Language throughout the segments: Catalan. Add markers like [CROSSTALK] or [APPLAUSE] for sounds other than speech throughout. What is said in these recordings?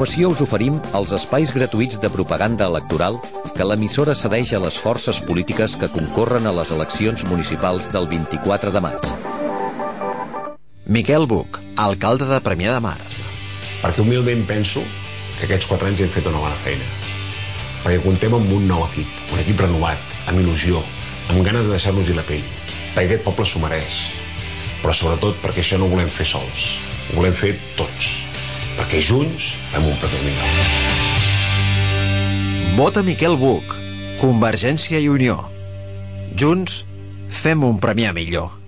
continuació us oferim els espais gratuïts de propaganda electoral que l'emissora cedeix a les forces polítiques que concorren a les eleccions municipals del 24 de maig. Miquel Buch, alcalde de Premià de Mar. Perquè humilment penso que aquests quatre anys hem fet una bona feina. Perquè contem amb un nou equip, un equip renovat, amb il·lusió, amb ganes de deixar-nos-hi la pell. Perquè aquest poble s'ho mereix. Però sobretot perquè això no ho volem fer sols. Ho volem fer tots perquè junts fem un paper millor. Vota Miquel Buch, Convergència i Unió. Junts fem un Premià millor.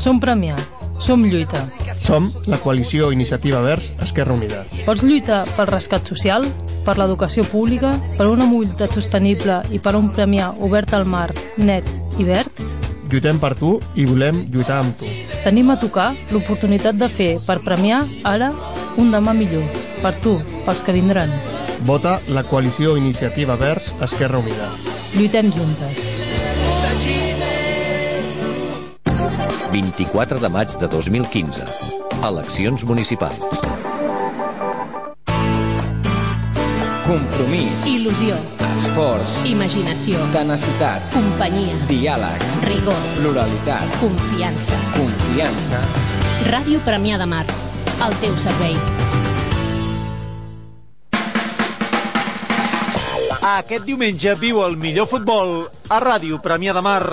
Som Premià. Som lluita. Som la coalició Iniciativa Verds Esquerra Unida. Pots lluitar pel rescat social, per l'educació pública, per una mobilitat sostenible i per un Premià obert al mar, net i verd? Lluitem per tu i volem lluitar amb tu. Tenim a tocar l'oportunitat de fer per premiar ara un demà millor. Per tu, pels que vindran. Vota la coalició Iniciativa Verds Esquerra Unida. Lluitem juntes. 24 de maig de 2015. Eleccions municipals. Compromís. Il·lusió. Esforç. Imaginació. Tenacitat. Companyia. Diàleg. Rigor. Pluralitat. Confiança. Confiança. Ràdio Premià de Mar. Al teu servei. Aquest diumenge viu el millor futbol a Ràdio Premià de Mar.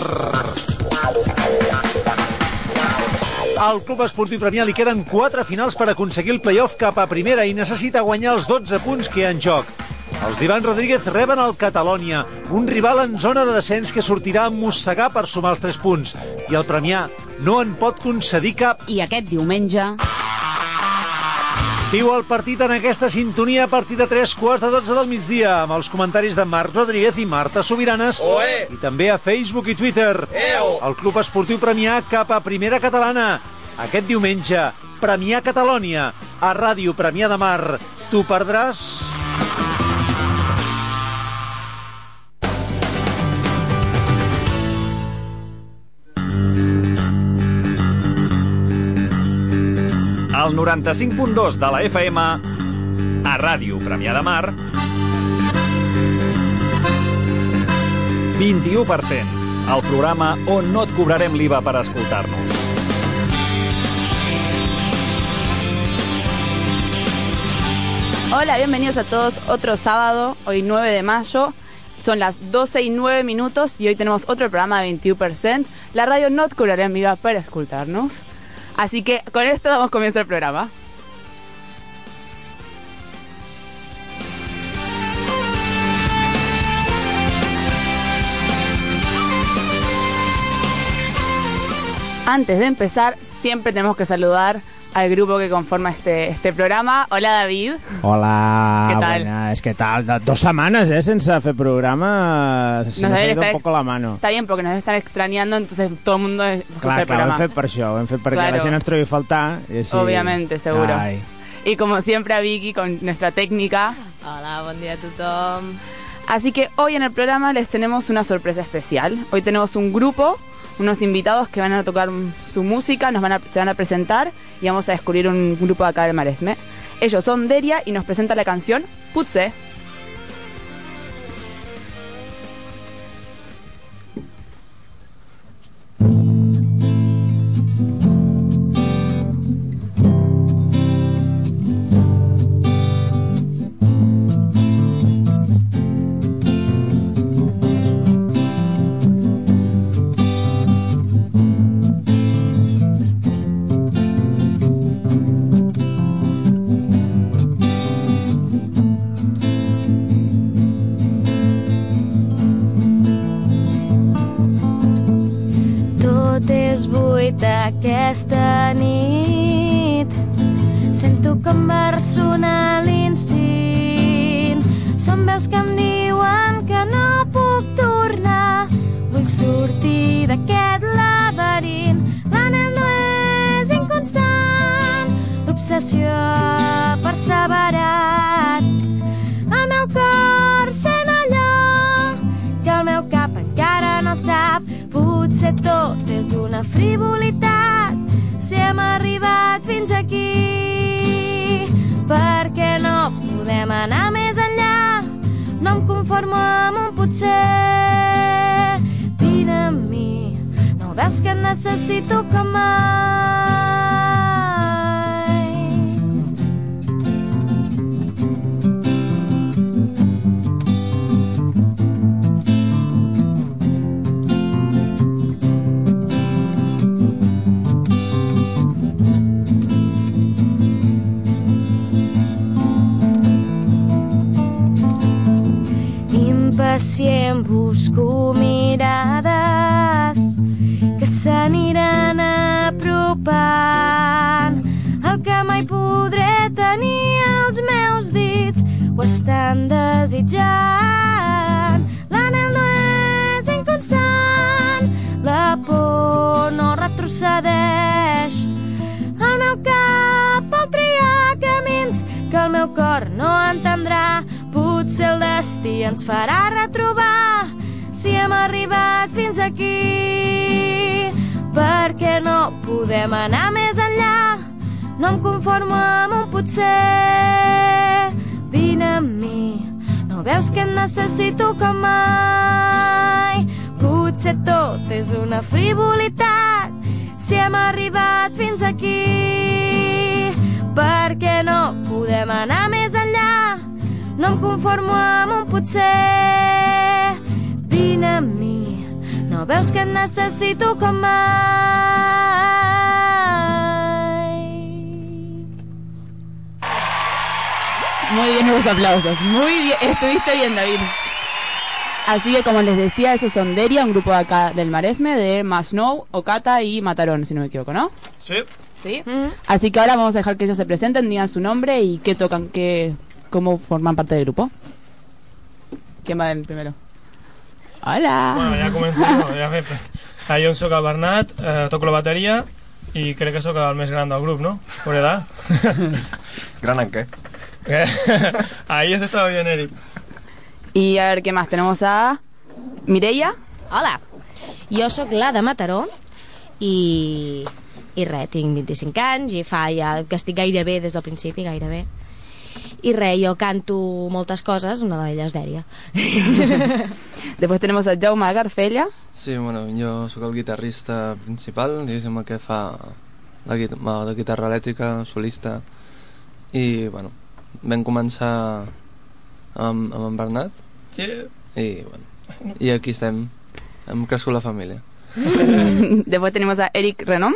Al Club Esportiu Premià li queden 4 finals per aconseguir el playoff cap a primera i necessita guanyar els 12 punts que hi ha en joc. Els d'Ivan Rodríguez reben el Catalònia, un rival en zona de descens que sortirà a mossegar per sumar els 3 punts. I el Premià no en pot concedir cap. I aquest diumenge... Viu el partit en aquesta sintonia a partir de 3 quarts de 12 del migdia amb els comentaris de Marc Rodríguez i Marta Sobiranes Oe! i també a Facebook i Twitter. Eo! El Club Esportiu Premià cap a Primera Catalana. Aquest diumenge, Premià Catalònia, a Ràdio Premià de Mar. Tu perdràs... al 95.2 de la FM, a Ràdio Premià Mar, 21%, el programa on no et cobrarem l'IVA per escoltar-nos. Hola, bienvenidos a todos. Otro sábado, hoy 9 de mayo. Son las 12 y 9 minutos y hoy tenemos otro programa de 21%. La radio no te en viva para escucharnos. Así que con esto damos comienzo al programa. Antes de empezar, siempre tenemos que saludar al grupo que conforma este, este programa. Hola, David. Hola, ¿Qué tal? buenas, ¿qué tal? Do- Dos semanas, ¿eh? Sense hacer programa, se nos, Nos ha ido un poco la mano. Está bien, porque nos están extrañando, entonces todo el mundo Clar, clar, ho hem fet per això, ho hem fet perquè Claro. la gent ens trobi a faltar. I així... Obviamente, seguro. Ai. Y como siempre a Vicky con nuestra técnica. Hola, buen día a tothom. Así que hoy en el programa les tenemos una sorpresa especial. Hoy tenemos un grupo, unos invitados que van a tocar su música, nos van a, se van a presentar y vamos a descubrir un grupo de acá del Maresme. Ellos son Deria y nos presentan la canción Putze. Aquesta nit. Sento com versona l'instint. Són veus que em diuen que no puc tornar. Vull sortir d'aquest laberint. L'anel no és inconstant. L'obsessió perseverat. El meu cor sent allò que el meu cap encara no sap. Potser tot és una frivolitat si hem arribat fins aquí. Per què no podem anar més enllà? No em conformo amb un potser. Vine amb mi, no veus que et necessito com mai? Impacient busco mirades que s'aniran apropant. El que mai podré tenir als meus dits ho estan desitjant. L'anel no és inconstant la por no retrocedeix. El meu cap vol triar camins que el meu cor no entendrà potser el destí ens farà retrobar si hem arribat fins aquí. Perquè no podem anar més enllà. No em conformo amb un potser. Vine amb mi. No veus que et necessito com mai? Potser tot és una frivolitat si hem arribat fins aquí. Perquè no podem anar més enllà no em conformo amb un potser vine amb mi no veus que et necessito com mai Muy bien los aplausos. Muy bien. Estuviste bien, David. Así que como les decía, ellos son Deria, un grupo de acá del Maresme, de Masnou, Okata y Matarón, si no me equivoco, ¿no? Sí. Sí. Así que ahora vamos a dejar que ellos se presenten, digan su nombre y qué tocan, qué, cómo forman parte del grupo. ¿Quién va el primero? Hola. Bueno, ja començo jo. Ja bé, ah, jo sóc el Bernat, eh, toco la bateria i crec que sóc el més gran del grup, no? Per edat. [LAUGHS] ¿Gran en qué? Eh, Ahí has estado bien, Eric. Y a ver, ¿qué más? Tenemos a Mireia. Hola, jo sóc la de Mataró i, i res, tinc 25 anys i fa ja que estic gairebé des del principi, gairebé. I res, jo canto moltes coses, una d'elles d'Èria. [LAUGHS] Después tenemos a Jaume Garfella. Sí, bueno, jo sóc el guitarrista principal, diguéssim, el que fa la, guit la, guitarra elèctrica, solista, i, bueno, vam començar amb, amb en Bernat, Sí. i, bueno, i aquí estem, hem crescut la família. [LAUGHS] Después tenemos a Eric Renom.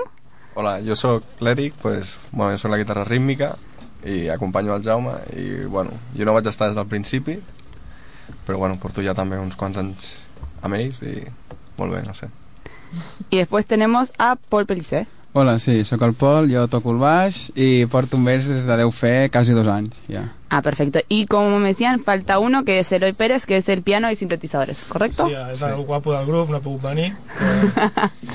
Hola, jo sóc l'Eric, pues, bueno, jo soc la guitarra rítmica i acompanyo el Jaume i bueno, jo no vaig estar des del principi però bueno, porto ja també uns quants anys amb ells i molt bé, no sé. Y después tenemos a Paul Pellicé. Hola, sí, sóc el Pol, jo toco el baix i porto un baix des de deu fer quasi dos anys, ja. Ah, perfecto. Y como me decían, falta uno que es Eloy Pérez, que es el piano y sintetizadores, ¿correcto? Sí, és el guapo del grup, no ha pogut venir. [LAUGHS]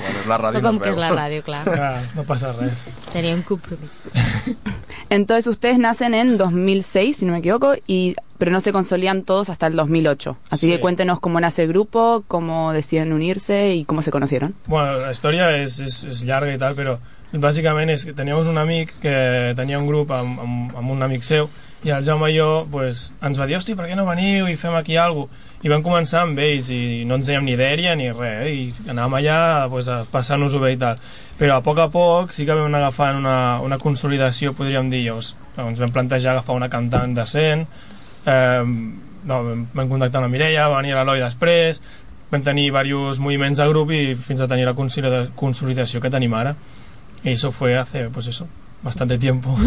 Bueno, és la ràdio, Com no es que és la ràdio, clar. Ah, no passa res. Tenia un compromís. [LAUGHS] Entonces ustedes nacen en 2006, si no me equivoco, y pero no se consolidan todos hasta el 2008. Así Sí. que cuéntenos cómo nace el grupo, cómo deciden unirse y cómo se conocieron. Bueno, la història és, és, és llarga i tal, però bàsicament és que teníem un amic que tenia un grup amb, amb, amb un amic seu i el Jaume i jo pues, ens va dir, hosti, per què no veniu i fem aquí alguna cosa? I vam començar amb ells i no ens dèiem ni d'èria ni res, eh? i anàvem allà pues, a passar-nos-ho bé i tal. Però a poc a poc sí que vam anar agafant una, una consolidació, podríem dir, llavors ens vam plantejar agafar una cantant decent, eh, no, vam, contactar amb la Mireia, va venir l'Eloi després, vam tenir diversos moviments de grup i fins a tenir la consolida- consolidació que tenim ara. Y eso fue hace, pues eso, bastante tiempo. [LAUGHS]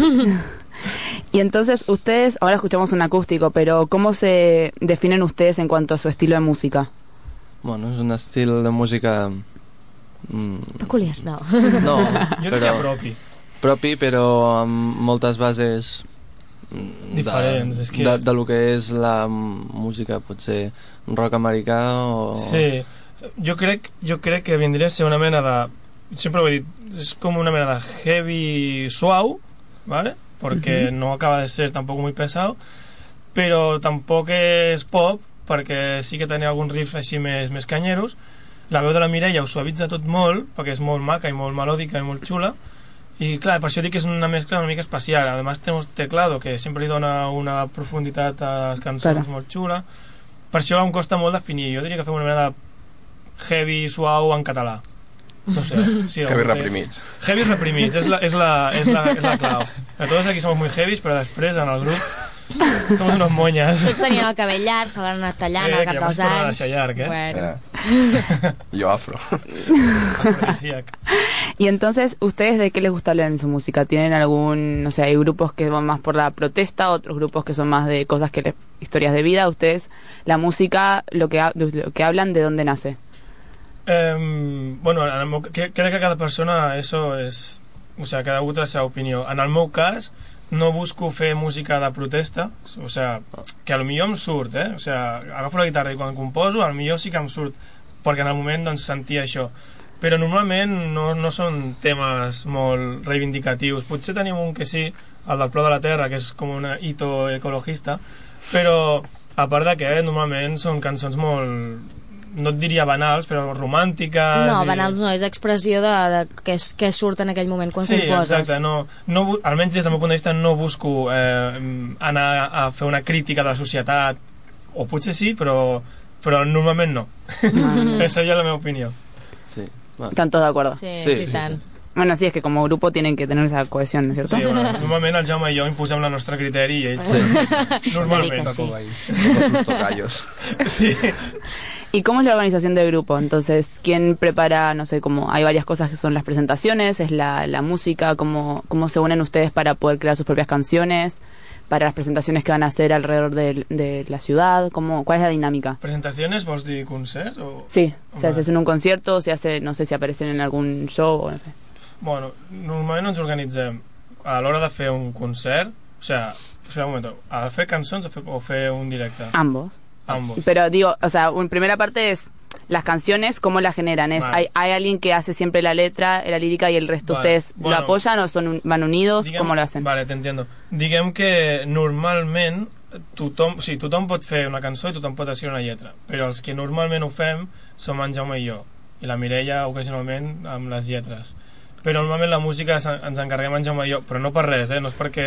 Y entonces ustedes, ahora escuchamos un acústico, pero ¿cómo se definen ustedes en cuanto a su estilo de música? Bueno, és un estil de música... Mm, Peculiar, no. No, Jo però... diria propi. Propi, però amb moltes bases mm, Diferents, de, és que- de, de lo que és la música, potser rock americà o... Sí, jo crec, jo crec que vindria a ser una mena de... Sempre ho he dit, és com una mena de heavy suau, ¿vale? Porque Ujú. no acaba de ser tampoc muy pesado, però tampoc és pop, perquè sí que tenia alguns riffs així més, més canyeros. La veu de la Mireia ho suavitza tot molt, perquè és molt maca i molt melòdica i molt xula, i clar, per això dic que és una mescla una mica especial. Además tenemos teclado, que sempre li dona una profunditat a les cançons Claro. molt xula, per això em costa molt definir. Jo diria que fem una mena de heavy suau en català. No sé. Sí, Heavy reprimits. Heavy reprimits, és la, és la, és la, és la clau. Que todos aquí somos muy heavies, però després en el grup som unos moñas. Tots tenien el cabell llarg, se l'han anat tallant Eh, al cap dels a anys. deixar llarg, eh? Bueno. Yo afro. Y entonces, ¿ustedes de qué les gusta hablar en su música? ¿Tienen algún, no sé, hay grupos que van más por la protesta, otros grupos que son más de cosas que les, historias de vida? ¿Ustedes, la música, lo que, lo que hablan, de dónde nace? Eh, bueno, en el meu, cre- crec que cada persona eso és... O sea, cada algú té la seva opinió. En el meu cas, no busco fer música de protesta, o sea, que a lo millor em surt, eh? O sea, agafo la guitarra i quan composo, a lo millor sí que em surt, perquè en el moment doncs, sentia això. Però normalment no, no són temes molt reivindicatius. Potser tenim un que sí, el del Plor de la Terra, que és com un hito ecologista, però a part d'aquest, normalment són cançons molt no et diria banals, però romàntiques... No, i- banals no, és expressió de, de què, és, què surt en aquell moment quan sí, composes. exacte, no, no, almenys des del meu punt de vista no busco eh, anar a fer una crítica de la societat, o potser sí, però, però normalment no. Mm. [LAUGHS] Esa sería la meva opinió. Sí, ¿Están todos de acuerdo? Sí, Sí, sí, sí, tant. Bueno, sí, es que como grupo tienen que tener esa cohesión, ¿no es cierto? Sí, bueno, normalment el Jaume i jo imposem la nostra criteri i ells... Sí. [LAUGHS] Normalment. Todos sus tocayos. Sí. [LAUGHS] ¿Y cómo es la organización del grupo? Entonces, ¿quién prepara, no sé, como hay varias cosas que son las presentaciones, es la, la música, cómo, cómo se unen ustedes para poder crear sus propias canciones, para las presentaciones que van a hacer alrededor de, de la ciudad, cómo, ¿cuál es la dinámica? Presentaciones, vols dir concerts? O... Sí, o sea, se hace en un concierto, se hace, no sé si aparecen en algún show o no sé. Bueno, normalment ens organitzem a l'hora de fer un concert, o sea, espera un moment, a fer cançons o fer, o fer un directe? Ambos. Ambos. Pero digo, o sea, una primera parte es las canciones, ¿cómo las generan? Es, Vale. hay, ¿Hay alguien que hace siempre la letra, la lírica y el resto Vale. ustedes Bueno. lo apoyan o son un- van unidos? Diguem- ¿Cómo lo hacen? Vale, t'entiendo. Diguem que normalment tothom, sí, tothom pot fer una cançó i tothom pot escriure una lletra, però els que normalment ho fem som en Jaume i jo, i la Mireia ocasionalment amb les lletres. Però normalment la música ens encarreguem en Jaume i jo, però no per res, eh? no és perquè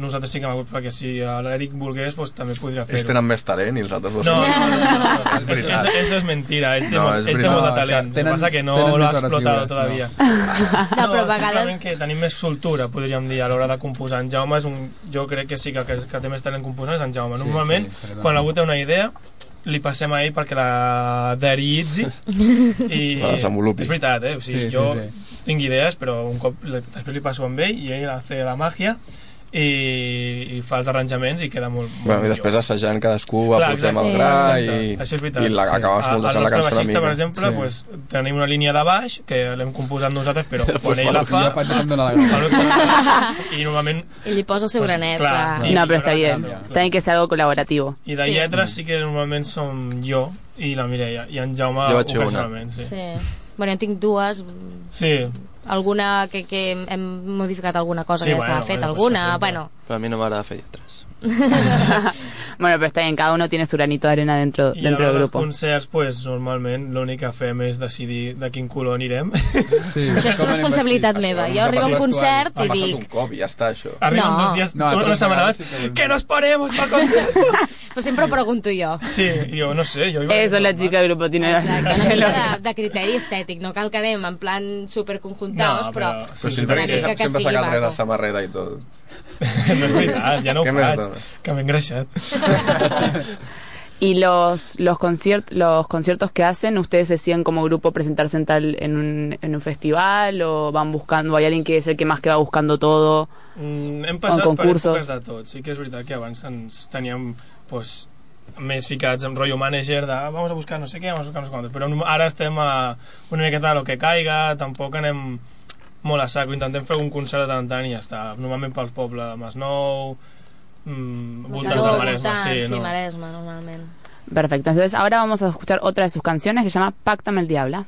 nosaltres siguem agut, perquè si l'Eric volgués doncs, també podria Ells fer-ho. tenen més talent i els altres ho No, són. no, no, no, no, És eso, veritat. eso, eso es mentira. Té, No, és él té molt de No, és que talent. Que tenen- pasa que no tenen lo ha més hores explotado lliures, todavía. [LAUGHS] No, però a vegades- que tenim més soltura, podríem dir, a l'hora de composar. En Jaume és un... Jo crec que sí que el que, que té més talent composant és en Jaume. Sí, Normalment, sí, quan algú té una idea, li passem a ell perquè la deritzi [LAUGHS] i La desenvolupi. és veritat, eh? O sigui, Sí, sí, jo sí. Tinc idees però un cop després li passo amb ell i ell hace la màgia i, i fa els arranjaments i queda molt, molt Bueno, i millor. després assajant cadascú, Clar, aportem exacte. el gra Exacte. i, Això és veritat. i la, acabes A- molt deixant la cançó una baixista, mica. per exemple, Sí. pues, tenim una línia de baix que l'hem composat nosaltres, però [LAUGHS] Pues quan ell fa la fa... dóna la. I normalment... [LAUGHS] I li posa el seu Pues, granet, clar, clar. i No, pero está millora bien. la cançó. Tiene que ser algo colaborativo. I de Sí. lletres sí que normalment som jo i la Mireia, i en Jaume Jo ocasionalment, sí. Sí. Bueno, jo tinc dues. Sí. Alguna que, que hem modificat alguna cosa Sí, que ja bueno, s'ha fet, bueno, alguna, bueno... Però a mi no m'agrada fer lletres. [LAUGHS] Bueno, pero está bien, cada uno tiene su granito de arena dentro, I dentro del grupo. concerts, pues, normalment l'únic que fem és decidir de quin color anirem. Sí, Això és responsabilitat meva. Jo arribo a un concert Ha i passat dic... un cop i ja està, això. Arriben No. dos dies, No, no, vegades abans, sí que nos ponemos para concert. [LAUGHS] Però sempre ho pregunto jo. Sí, jo no sé, jo iba Eso la chica del grupo tiene. Exacte, una [LAUGHS] mica de, de criteri estètic. No cal que anem en plan superconjuntados, No, però... però- Però Sí, sempre, que sempre sigui s'ha quedat rere maco. la samarreta i tot. [LAUGHS] no és veritat, ja no ho faig, que m'he engreixat. [LAUGHS] Y los, los, conciert- los conciertos que hacen, ¿ustedes deciden como grupo presentarse en, tal, en, un, en un festival o van buscando, hay alguien que es el que más que va buscando todo? Mm, hem passat en per concursos. èpoques de tot. Sí que és veritat que abans ens teníem pues, més ficats en rotllo manager de "Ah, vamos a buscar no sé què, vamos a buscar no sé quantos. Però ara estem a una miqueta a lo que caiga, tampoc anem molt a saco, intentem fer un concert de tant en tant i ja està. Normalment pels pobles de Masnou, mm, voltants Maresme, voltants, sí, sí, no? Maresme, normalment. Perfecto, entonces ahora vamos a escuchar otra de sus canciones que se llama Páctame el Diablo.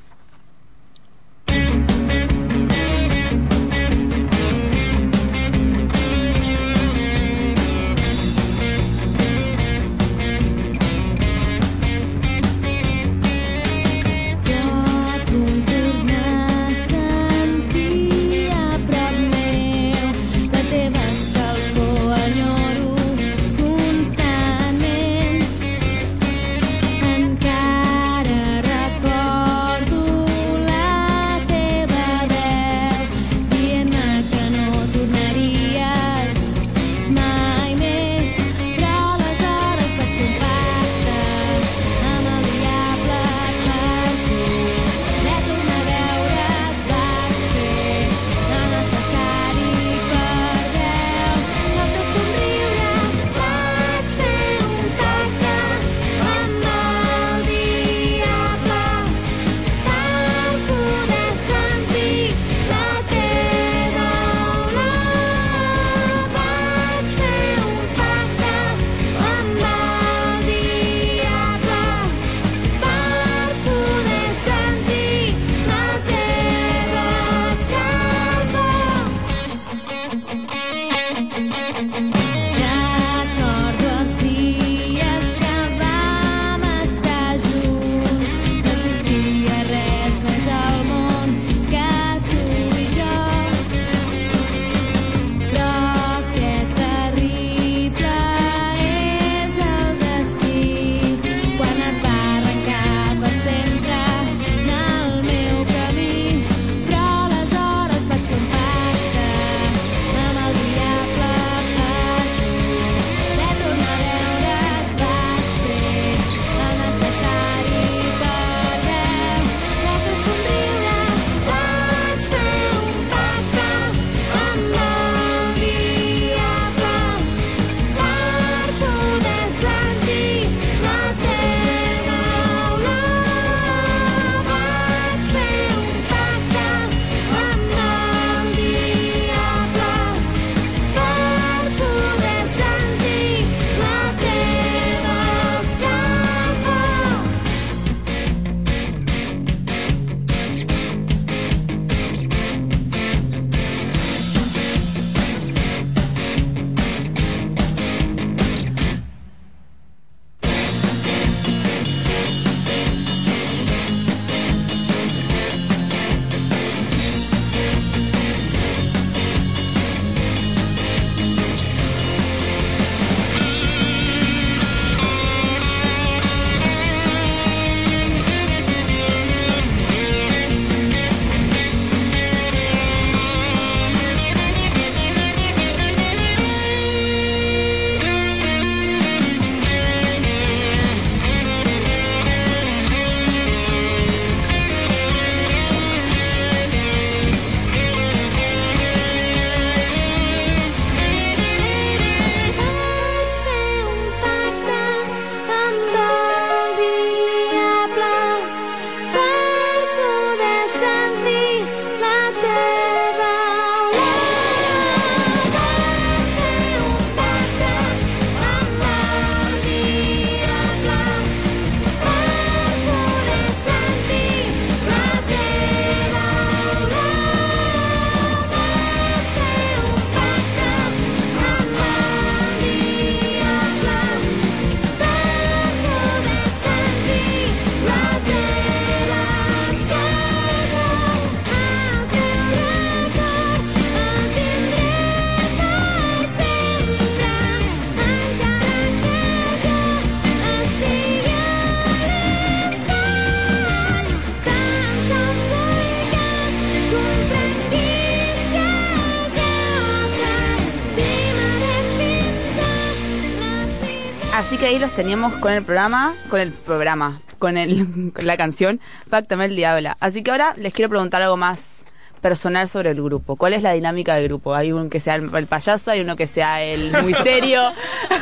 Ahí los teníamos con el programa, con el programa, con, el, [LAUGHS] con la canción Pactame el Diabla. Así que ahora les quiero preguntar algo más personal sobre el grupo. ¿Cuál es la dinámica del grupo? Hay uno que sea el, el payaso, hay uno que sea el muy serio.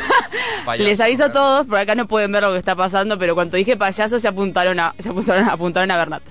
[LAUGHS] les aviso a todos, por acá no pueden ver lo que está pasando, pero cuando dije payaso se apuntaron a, se apuntaron, apuntaron a Bernat.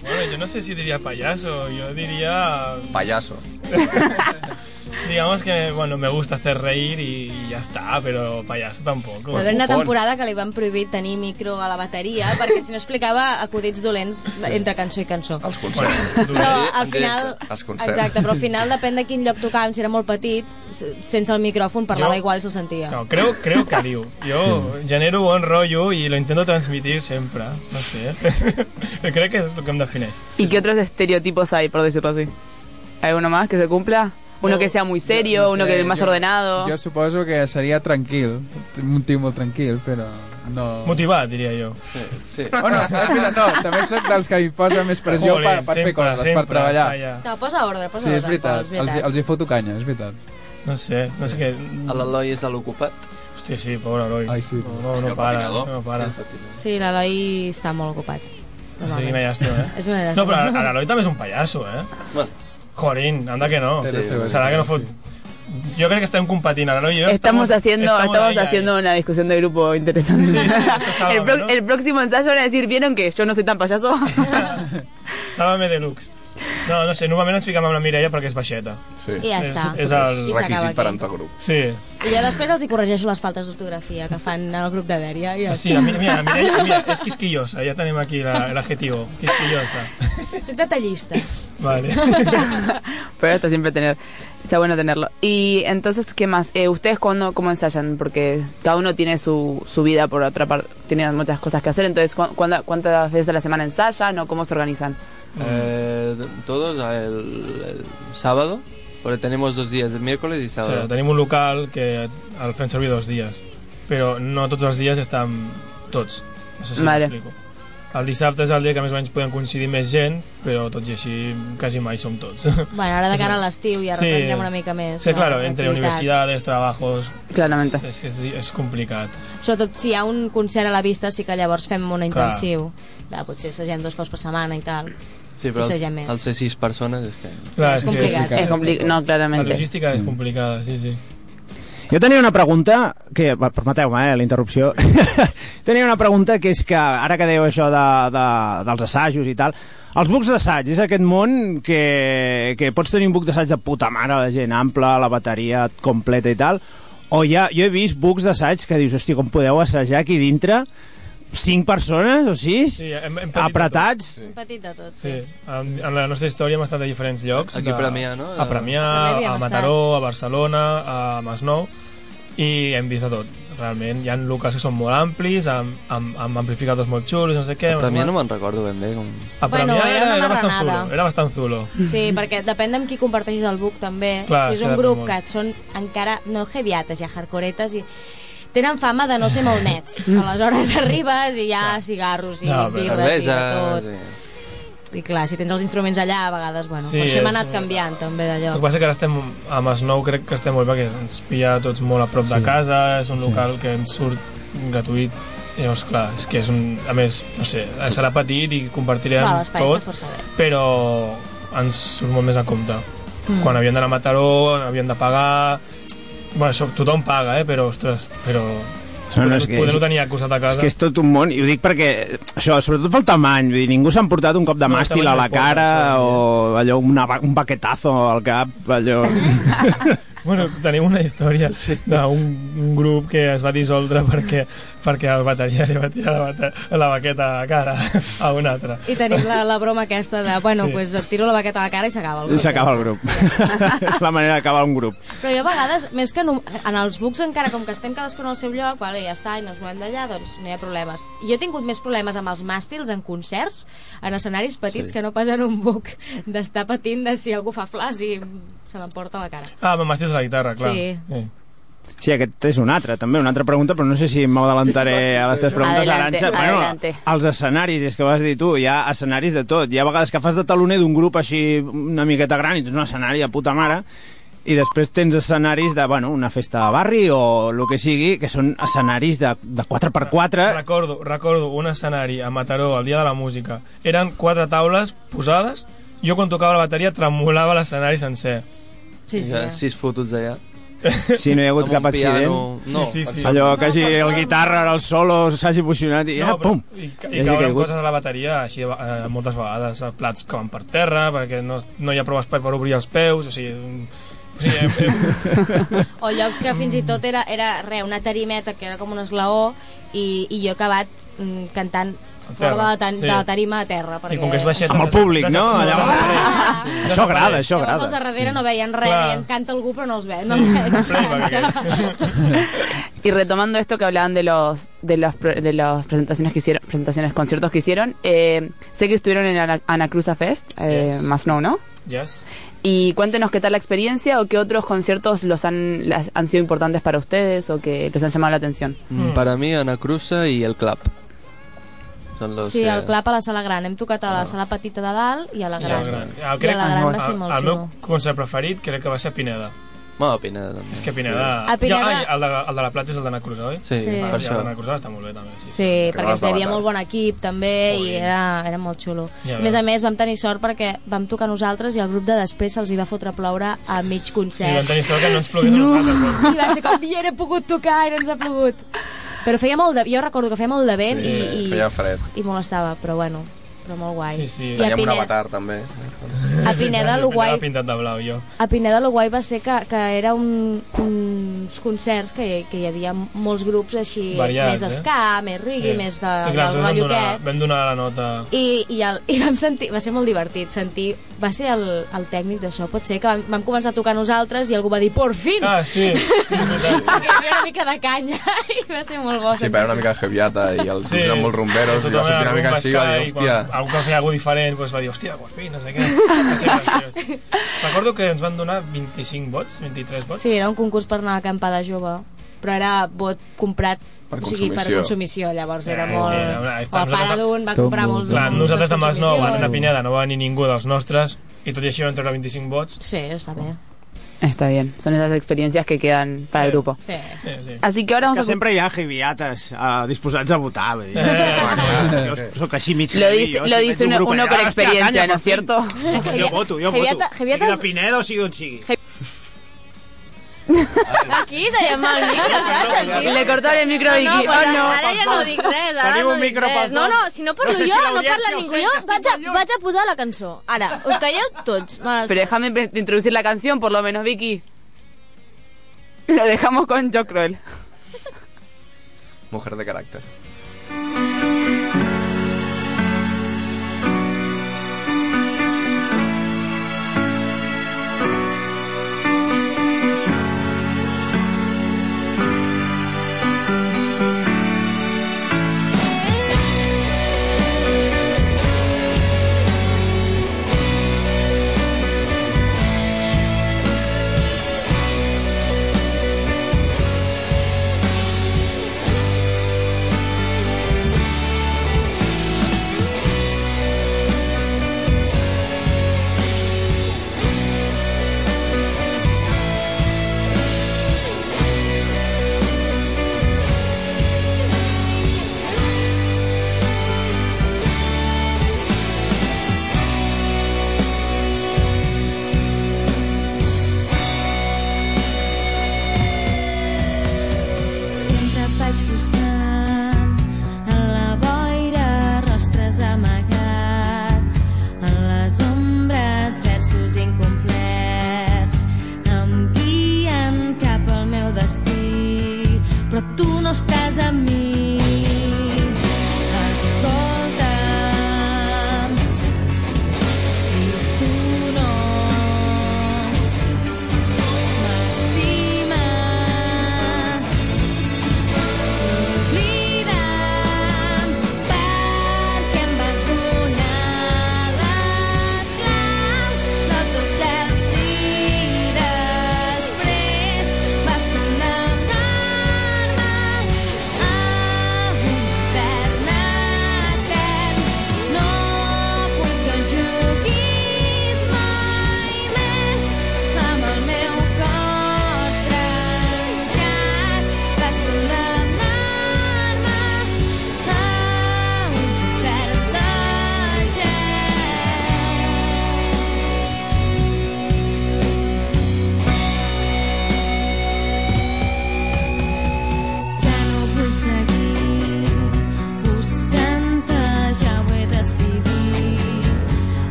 Bueno, yo no sé si diría payaso, yo diría... Payaso. [LAUGHS] Digamos que, bueno, me gusta hacer reír y ya está, pero payaso tampoco. Va haver una temporada que li van prohibir tenir micro a la bateria perquè si no explicava acudits dolents entre cançó i cançó. Els concerts. Però al final... Els concerts. Exacte, però al final depèn de quin lloc tocàvem, si era molt petit, sense el micròfon parlava Jo- igual i se'l sentia. No, creo, creo que Aliu. Yo genero buen rollo y lo intento transmitir siempre. No sé. [LAUGHS] creo que es lo que me define. ¿Y qué otros estereotipos hay, por decirlo así? ¿Hay uno más que se cumpla? Uno que sea muy serio, No uno sé, que es más jo- ordenado. Jo suposo que seria tranquil, un tio molt tranquil, però no... Motivat, diria jo. Sí, sí. [LAUGHS] Bueno, veritat, no, també soc dels que hi posa més pressió Jolín, per, per fer sempre, coses, per sempre, treballar. falla. No, posa ordre, posa Sí, és ordre. veritat, Pol, és els, els hi foto canya, és veritat. No sé, no sé què... L'Eloi és a l'ocupat? Hòstia, sí, pobre Eloi. Ai, sí. No, no, no para, no para. Sí, l'Eloi està molt ocupat. Sí, quina llàstima, eh? És una No, llàstima. però l'Eloi també és un pallasso, eh? Bueno. Jorín, anda que no. Serà que no fot... Jo crec que l'Eloi i jo. Estamos haciendo, estamos, ahí. haciendo una discusión de grupo interesante. Sí, sí, esto es [LAUGHS] el, algo, pro- ¿no? el próximo ensayo van a decir, ¿vieron que yo no soy tan payaso? [LAUGHS] [LAUGHS] Sálvame deluxe. No, no sé, normalment ens fiquem amb la Mireia perquè és baixeta. Sí. I ja està. És, és el... I s'acaba aquí. entrar al grup. Sí. I jo després els hi corregeixo les faltes d'ortografia que fan al grup de Dèria. I ja Sí, la, Mireia, mira, Mireia, mira, és quisquillosa, ja tenim aquí la- l'adjetivo, quisquillosa. Soy detallista. Vale. [LAUGHS] Pero está siempre tener, está bueno tenerlo. Y entonces, ¿qué más? Eh, ¿Ustedes cuándo, cómo ensayan? Porque cada uno tiene su, su vida por otra parte, tiene muchas cosas que hacer. Entonces, ¿cu- cuánta- ¿cuántas veces a la semana ensayan o cómo se organizan? Eh, todos el, el sábado, porque tenemos dos días, el miércoles y O sábado. sigui, tenim un local que el fem servir dos dies, però no tots els dies estan tots. No sé si Vale. m'explico. El dissabte és el dia que més o menys podem coincidir més gent, però tot i així quasi mai som tots. Bueno, ara de cara a l'estiu ja Sí. reprendrem una mica més. Sí, no? claro, entre universidades, trabajos... Claramente. És, és, és complicat. Sobretot si hi ha un concert a la vista, sí que llavors fem un Clar. intensiu. De, potser assagem dos cops per setmana i tal. Sí, però els, ser sis persones és que... Clar, És complicat. És compli- no, claramente. La logística és complicada, sí, sí. Jo tenia una pregunta, que, permeteu-me, eh, la interrupció. [LAUGHS] tenia una pregunta que és que, ara que dèieu això de, de, dels assajos i tal, els bucs d'assaig és aquest món que, que pots tenir un buc d'assaig de puta mare, la gent ampla, la bateria completa i tal, o ja, jo he vist bucs d'assaig que dius, hòstia, com podeu assajar aquí dintre cinc persones o sis Sí, hem, hem patit apretats Un petit de tot, Sí, sí. en, en la nostra història hem estat a diferents llocs. Aquí a Premià, no? A Premià, A Premià Mataró, a Barcelona, a Masnou, i hem vist de tot. Realment, hi ha locals que són molt amplis, amb, amb, amb amplificadors molt xulos, no sé què. A mi no me'n recordo ben bé com... A Bueno, Premià era era, era, bastant zulo, era bastant zulo. Sí, perquè depèn amb qui comparteixis el book també. Clar, si és un grup molt. que són encara no heaviates, ja hardcoretes i tenen fama de no ser molt nets. Aleshores arribes i hi ha cigarros i No, birres i de tot. i- I clar, si tens els instruments allà, a vegades, bueno, Sí, per això hem anat canviant també El d'allò. que passa que ara estem a Masnou, crec que estem molt bé, perquè ens pilla tots molt a prop de Sí. casa, és un Sí. local que ens surt gratuït, i llavors, clar, és que és un... A més, no sé, serà petit i compartirem Va, tot, està força bé. però ens surt molt més a compte. Mm. Mm. Quan havíem d'anar a Mataró, havíem de pagar... Bueno, això, tothom paga, eh? però, ostres, però... No, no, és que- poder no tenir al costat de casa... És que és tot un món, i ho dic perquè, això, sobretot pel tamany, vull dir, ningú s'ha emportat un cop de No, màstil a la cara això, o allò, una, un baquetazo al cap, allò... [LAUGHS] Bueno, tenim una història [LAUGHS] sí. d'un un grup que es va dissoldre perquè, perquè el bateria li va tirar la, bata, la baqueta a cara a un altre. I tenim la, la broma aquesta de, bueno, Sí. pues et tiro la baqueta a la cara i s'acaba el I grup. s'acaba el grup. [LAUGHS] és la manera d'acabar un grup. Però jo a vegades, més que no, en els bucs encara com que estem cadascun al seu lloc, vale, ja està, i ens movem d'allà, doncs no hi ha problemes. Jo he tingut més problemes amb els màstils en concerts, en escenaris petits, Sí. que no pas en un buc d'estar patint de si algú fa flash i se m'emporta la cara. Ah, a la guitarra, clar. Sí. sí. Sí, aquest és un altre, també, una altra pregunta, però no sé si m'adelantaré a les teves preguntes. Adelante, Arantxa. Bueno, adelante. els escenaris, és que ho has dit tu, hi ha escenaris de tot. Hi ha vegades que fas de taloner d'un grup així una miqueta gran i tens un escenari a puta mare, i després tens escenaris de, bueno, una festa de barri o el que sigui, que són escenaris de, de 4x4. Recordo, recordo un escenari a Mataró el dia de la música. Eren quatre taules posades, jo quan tocava la bateria tremolava l'escenari sencer. Sí, sí. Ha sis fotos allà. [LAUGHS] Si no hi ha hagut cap accident. piano. No, Sí, sí, sí. Allò que hagi el guitarra, el solo, s'hagi posicionat i, ah, però- pum! I, I i cauen coses a la bateria així eh, moltes vegades, eh, plats que van per terra perquè no, no hi ha prou espai per obrir els peus o sigui, mm, o sigui hem, hem, [LAUGHS] O llocs que fins i tot era, era re, una tarimeta que era com un esglaó i, i jo he acabat mm, cantant fora de la, tan, sí. de la tarima a terra. Perquè... i com que és baixet Amb el públic, no? Allà Llavors, Això agrada, això Llavors els agrada. de darrere no veien res, Clar. deien canta algú però no els veig. Sí, No els veig. [LAUGHS] Y retomando esto que hablaban de los de los pro- de las presentaciones que hicieron, presentaciones, conciertos que hicieron, eh, sé que estuvieron en Ana, Anacruza Fest, eh, Yes. más no, ¿no? Yes. Y cuéntenos qué tal la experiencia o qué otros conciertos los han las- han sido importantes para ustedes o que les han llamado la atención. Mm, Para mi, Ana Cruza i el Club. Són los Sí, que... el clap a la sala gran. Hem tocat a la sala petita de dalt i a la I gran. el gran. I a la gran va ser el, molt el meu xulo. concert preferit crec que va ser Pineda. Bueno, Pineda també. És que Pineda... A Pineda- Ja, ai, el, de, el de la Platja és el d'Anna Cruz, oi? Sí, Sí. Ah, per això. l'Anna Cruz està molt bé, també. Sí, Sí, perquè hi havia molt bon equip també i era, era molt xulo. Ja a més a més vam tenir sort perquè vam tocar nosaltres i el grup de després se'ls hi va fotre a ploure a mig Sí, concert. vam tenir sort que no ens plogués no. a nosaltres. I va ser com, ja he pogut tocar i no ens ha plogut. Però feia molt de... Jo recordo que feia molt de vent Sí, i, i, feia fred. i molestava, però bueno. però molt guai. Sí, sí. I a Teníem un Pineda, avatar, també. a Pineda lo guai, pintat de blau, jo. a Pineda lo guai va ser que, que era un, uns concerts que, que hi havia molts grups així, Variats, més eh? ska, més reggae, Sí. més de, I clar, del donar, rolloquet. vam donar la nota... I, i, el, [LAUGHS] i vam sentir, va ser molt divertit sentir, va ser el, el tècnic d'això. Pot ser que vam, vam començar a tocar nosaltres i algú va dir por fin! Ah, sí, sí, [LAUGHS] perquè hi havia una mica de canya [LAUGHS] i va ser molt bo. Sí, però era una mica heaviata i els sí. eren molt rumberos i va sortir una mica així i va dir, hòstia... Algú que feia alguna diferent doncs va dir, hòstia, por fin, no sé què. [LAUGHS] Recordo que ens van donar 25 vots, 23 vots. Sí, era un concurs per anar a acampada jove però era vot comprat Per o sigui, per consumició. llavors era Eh, molt... sí, Sí, una- el pare d'un va comprar molts Clar, moltes nosaltres amb els nou van anar a consumició. Pineda, no va venir ningú dels nostres, i tot i així vam treure 25 vots. Sí, està bé. Está bien, son esas experiencias que quedan para el grupo. Sí. Sí, sí. Así que ahora És que vamos a... sempre hi ha uh, disposats a votar. Vull dir. Eh, jo soc així mig Lo dice- lo dice un uno- con experiencia, ¿no es cierto? Jo voto, jo voto. Heaviata- heaviates- Sigui de Pineda o sigui d'on sigui. Aquí tenim el micro, [LAUGHS] saps? Aquí. Le cortaron el micro a Vicky. No, pues Oh, no. ara ja no dic res, ara Tenim no un dic micro No, no, si no parlo No sé si jo, no parla ningú. Jo vaig a, vaig a posar la cançó. Ara, us calleu tots. Pero déjame introducir la canción, por lo menos, Vicky. Lo dejamos con Joe Cruel. Mujer de carácter.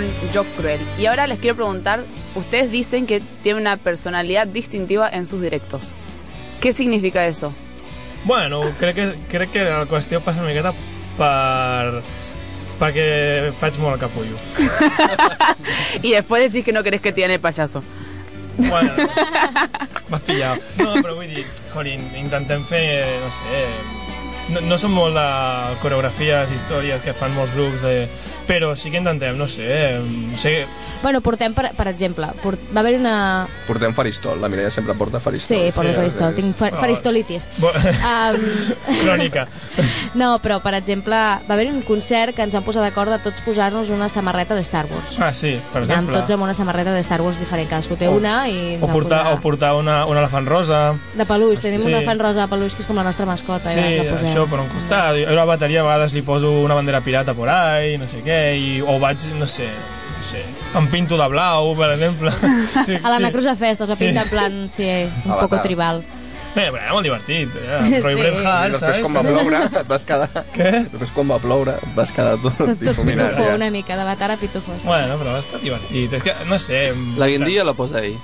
Con Jock Cruel. Y ahora les quiero preguntar, ustedes dicen que tiene una personalidad distintiva en sus directos. ¿Qué significa eso? Bueno, crec que, crec que la qüestió passa una miqueta per perquè faig molt el capullo. [LAUGHS] Y después decís que no querés que tiene el payaso. Bueno, [LAUGHS] m'has pillat. No, però vull dir, jolín, intentem fer, no sé... No, no són molt de coreografies, històries que fan molts grups, de... però sí que intentem, no sé... sé Bueno, portem, per, per exemple, port, va haver una... Portem faristol, la Mireia sempre porta faristol. Sí, porto Sí, faristol, tinc fa, Oh. faristolitis. Bo- Um, [LAUGHS] crònica. no, però, per exemple, va haver un concert que ens vam posar d'acord de tots posar-nos una samarreta de Star Wars. Ah, sí, per Anàvem exemple. tots amb una samarreta de Star Wars diferent, cadascú té O- una i O portar, posar o portar una, un elefant rosa. de peluix, tenim Sí. un elefant rosa de peluix que és com la nostra mascota Sí, i la posem. això per un costat. Jo a la bateria a vegades li poso una bandera pirata por ahí, no sé què, i, o vaig, no sé, no sé, em pinto de blau, per exemple. [LAUGHS] Sí, A l'Anna Cruz a Festes, la Sí. pinta en plan, sí, un poco tribal. Bé, però era molt divertit. Sí. Roy Bret I Hart, després saps? quan va ploure et vas quedar... Què? Després quan va ploure et vas quedar tot, Tot difuminat. pitufo, ja. una mica, d'avatar a pitufo. Bueno, però va estar divertit. És que, no sé... La guindilla la posa ell.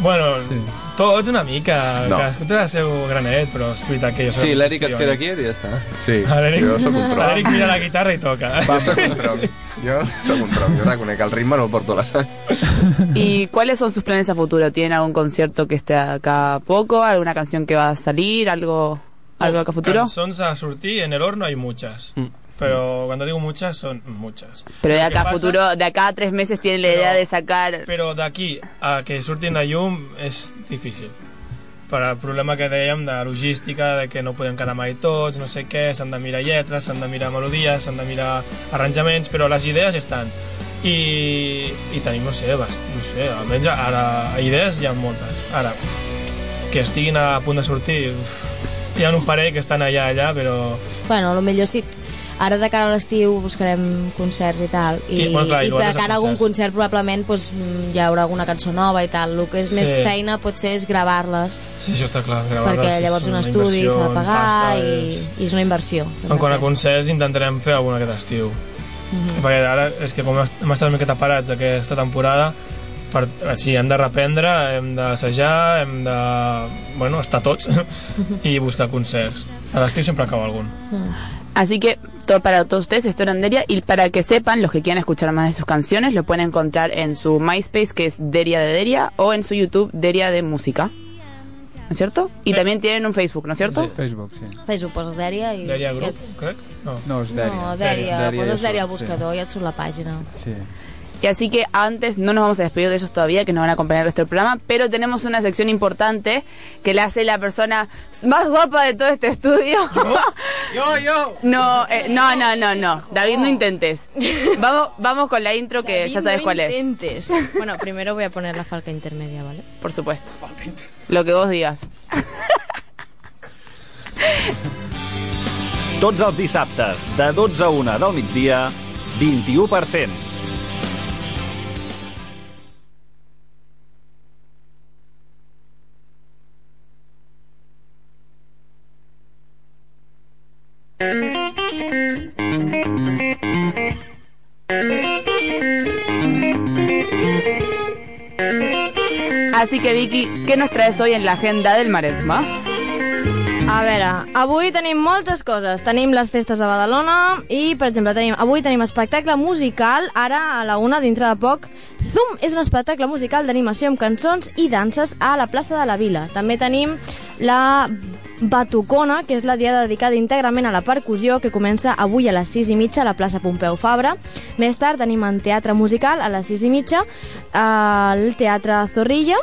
Bueno, sí. tots una mica. No. Cadascú té el seu granet, però és veritat que jo soc Sí, l'Eric es queda aquí i ja està. Sí, Ah, jo sóc un tronc. [LAUGHS] L'Eric mira la guitarra i toca. Jo sóc un tronc. Jo sóc un tronc. Jo reconec que el ritme no el porto a la sang. ¿Y cuáles son sus planes a futuro? ¿Tienen algún concierto que esté acá a poco? ¿Alguna canción que va a salir? ¿Algo, algo acá a futuro? Cançons a sortir, en el horno hay muchas. Pero cuando digo muchas, son muchas. Pero de acá a pasa- futuro, de acá a tres meses tienen la idea de sacar... Però d'aquí a que surtin a llum és difícil. Per al problema que dèiem de logística, de que no podem quedar mai tots, no sé què, s'han de mirar lletres, s'han de mirar melodies, s'han de mirar arranjaments, però les idees estan. I, i tenim, no sé, bast, no sé, almenys ara idees hi ha moltes. Ara, que estiguin a punt de sortir, uf, hi ha un parell que estan allà, allà, però... Bueno, a lo millor sí. Ara de cara a l'estiu buscarem concerts i tal. I, I, bueno, clar, i i de cara a algun concerts. concert probablement pues, mm, hi haurà alguna cançó nova i tal. El que és Sí. més feina potser és gravar-les, Sí, això està clar. gravar-les perquè llavors un estudi s'ha de pagar pasta, i, és- i és una inversió. En quant a concerts intentarem fer algun aquest estiu. Mhm. Perquè ara és que com hem estat una miqueta parats aquesta temporada, per, sí, hem de reprendre, hem d'assajar, hem de... Bueno, estar tots [LAUGHS] i buscar concerts. A l'estiu sempre acaba algun. Así que todo para todos ustedes esto era en Deria y para que sepan los que quieran escuchar más de sus canciones lo pueden encontrar en su MySpace que es Deria de Deria o en su YouTube Deria de Música. ¿No es cierto? Y también tienen un Facebook, ¿no es cierto? Sí, Facebook, sí. Facebook, poses Dèria i... Dèria i Group, crec? No. No, és Dèria. No, Dèria poses ja Dèria al surt, sí. buscador i et surt la pàgina. Sí. Y así que antes no nos vamos a despedir de ellos todavía, que nos van a acompañar el resto del programa, pero tenemos una sección importante que la hace la persona más guapa de todo este estudio. Yo, yo. No, eh, no, no, no, no. David, no intentes. Vamos, vamos con la intro que ya sabes cuál es. intentes. Bueno, primero voy a poner la falca intermedia, ¿vale? Por supuesto. Lo que vos digas. Tots els dissabtes, de 12 a 1 del migdia, 21%. Así que Vicky, ¿qué nos traes hoy en la agenda del Maresma? A veure, avui tenim moltes coses. Tenim les festes de Badalona i, per exemple, tenim, avui tenim espectacle musical, ara a la una, dintre de poc. Zoom és un espectacle musical d'animació amb cançons i danses a la plaça de la Vila. També tenim la Batucona, que és la dia dedicada íntegrament a la percussió, que comença avui a les 6 i mitja a la plaça Pompeu Fabra. Més tard tenim en teatre musical a les 6 i mitja al Teatre Zorrilla,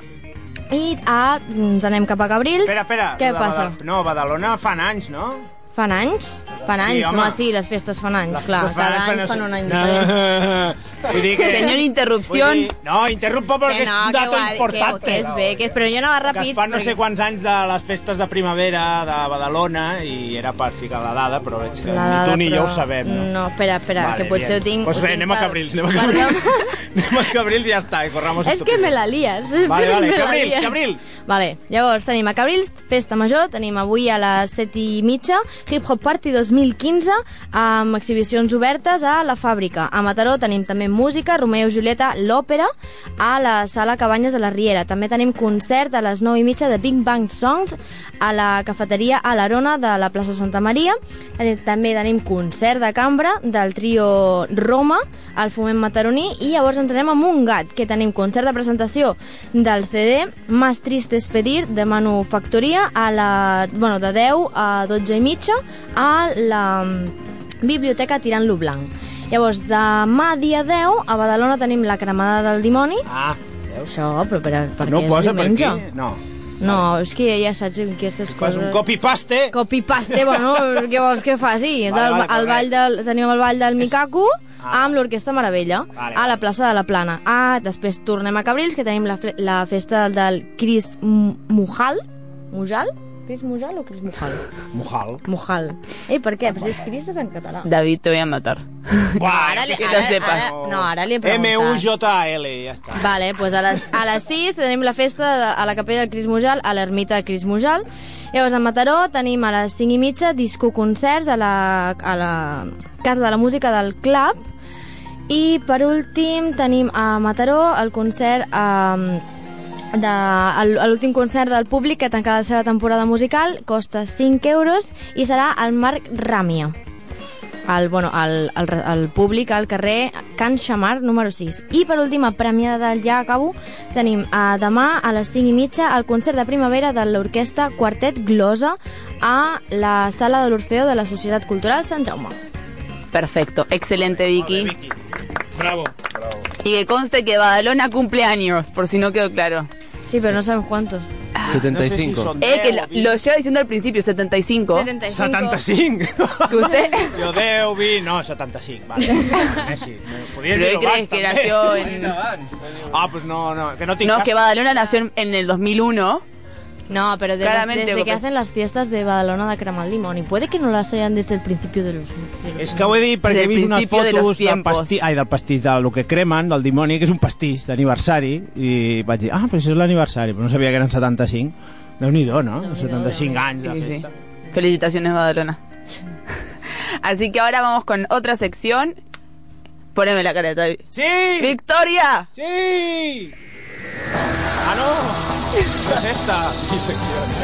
i a, ens anem cap a Cabrils. Espera, espera. Què passa? Badal- No, Badalona fan anys, no? Fan anys? Fan Sí, anys? home. home, sí, les festes fan anys, Les clar. fan Cada anys, any fan un any No. diferent. [LAUGHS] Vull dir que... Señor Interrupción. Vull dir- No, interrumpo Que es no, un que dato va, que- importante. que és bé, que és- però jo anava Que ràpid es fan no perquè- sé quants anys de les festes de primavera de Badalona i era per ficar la dada, però veig que La ni dada, tu ni però- jo ho sabem, no? No, espera, espera, Vale, que potser bien. ho tinc... Pues ho bé, tinc anem a Cabrils, anem a Cabrils. [LAUGHS] anem a Cabrils i ja està, i corramos És que me la lies. Vale, vale, [LAUGHS] Cabrils. Cabrils. Vale, llavors tenim a Cabrils, festa major, tenim avui a les 7 i mitja, Hip Hop Party 2000 2015 amb exhibicions obertes a la fàbrica. A Mataró tenim també música, Romeo i Julieta, l'òpera, a la sala Cabanyes de la Riera. També tenim concert a les 9 i mitja de Big Bang Songs a la cafeteria a l'Arona de la plaça Santa Maria. També tenim concert de cambra del trio Roma al Foment Mataroní i llavors ens anem a Montgat, que tenim concert de presentació del CD Más triste es pedir de Manufactoria a la, bueno, de 10 a 12 i mitja a la mm, biblioteca Tirant-lo Blanc. Llavors, demà dia 10 a Badalona tenim la cremada del dimoni. Ah, Això, però per, per no què posa és per diumenge? aquí? No. No, és que ja saps que aquestes Fas coses... un copy-paste. Copy-paste, bueno, [LAUGHS] què vols que faci? Vale, vale, el ball del, tenim el ball del Mikaku Ah. amb l'Orquestra Meravella Vale, a la plaça de la Plana. Ah, després tornem a Cabrils, que tenim la, la festa del Cris M- Mujal. Mujal? Cris Mujal o Cris Mujal? Mujal. Mujal. Ei, per què? Però si és Cris és en català. David, te voy a matar. [LAUGHS] Buah, Ara li, que ara, lo sepas. ara, no, ara li he preguntat. M-U-J-L, ja està. Vale, pues a les, a les 6 tenim la festa de, a la capella del Cris Mujal, a l'ermita del Cris Mujal. Llavors, a Mataró tenim a les 5 i mitja discoconcerts a la, a la Casa de la Música del Club. I per últim tenim a Mataró el concert um, de, el- l'últim concert del públic que tancarà la seva temporada musical costa 5 euros i serà al Marc Ràmia el, bueno, el, el, el públic al carrer Can Xamar, número 6. I per última, premiada del Ja Acabo, tenim a demà a les 5 i mitja el concert de primavera de l'orquestra Quartet Glosa a la sala de l'Orfeo de la Societat Cultural Sant Jaume. Perfecto, excelente Vicky. Bravo. Y que conste que Badalona cumple años, por si no quedó claro. Sí, pero no sabemos cuántos. 75. Eh, que lo, lo lleva diciendo al principio, 75. 75? Que usted... Jo 10, 20, no, 75. Vale. [LAUGHS] Messi. Pero ¿qué crees que nació [LAUGHS] en... Ah, pues no, no, que no tinc No, que Badalona nació en, en el 2001. No, pero de Claramente, desde que hacen las fiestas de Badalona de Crema al Limón. Y puede que no las hayan desde el principio de los... de los- És que ho he dit perquè he Del vist unes principio de los fotos del pastís, ai, del pastís, del que cremen, del dimoni, que és un pastís d'aniversari, i vaig dir, ah, però això és l'aniversari, però no sabia que eren 75. Déu-n'hi-do, no? 75 anys de Sí, sí. Felicitaciones, Badalona. [LAUGHS] Así que ahora vamos con otra sección. Poneme la careta. ¡Sí! ¡Victoria! ¡Sí! Ah, no! No és esta.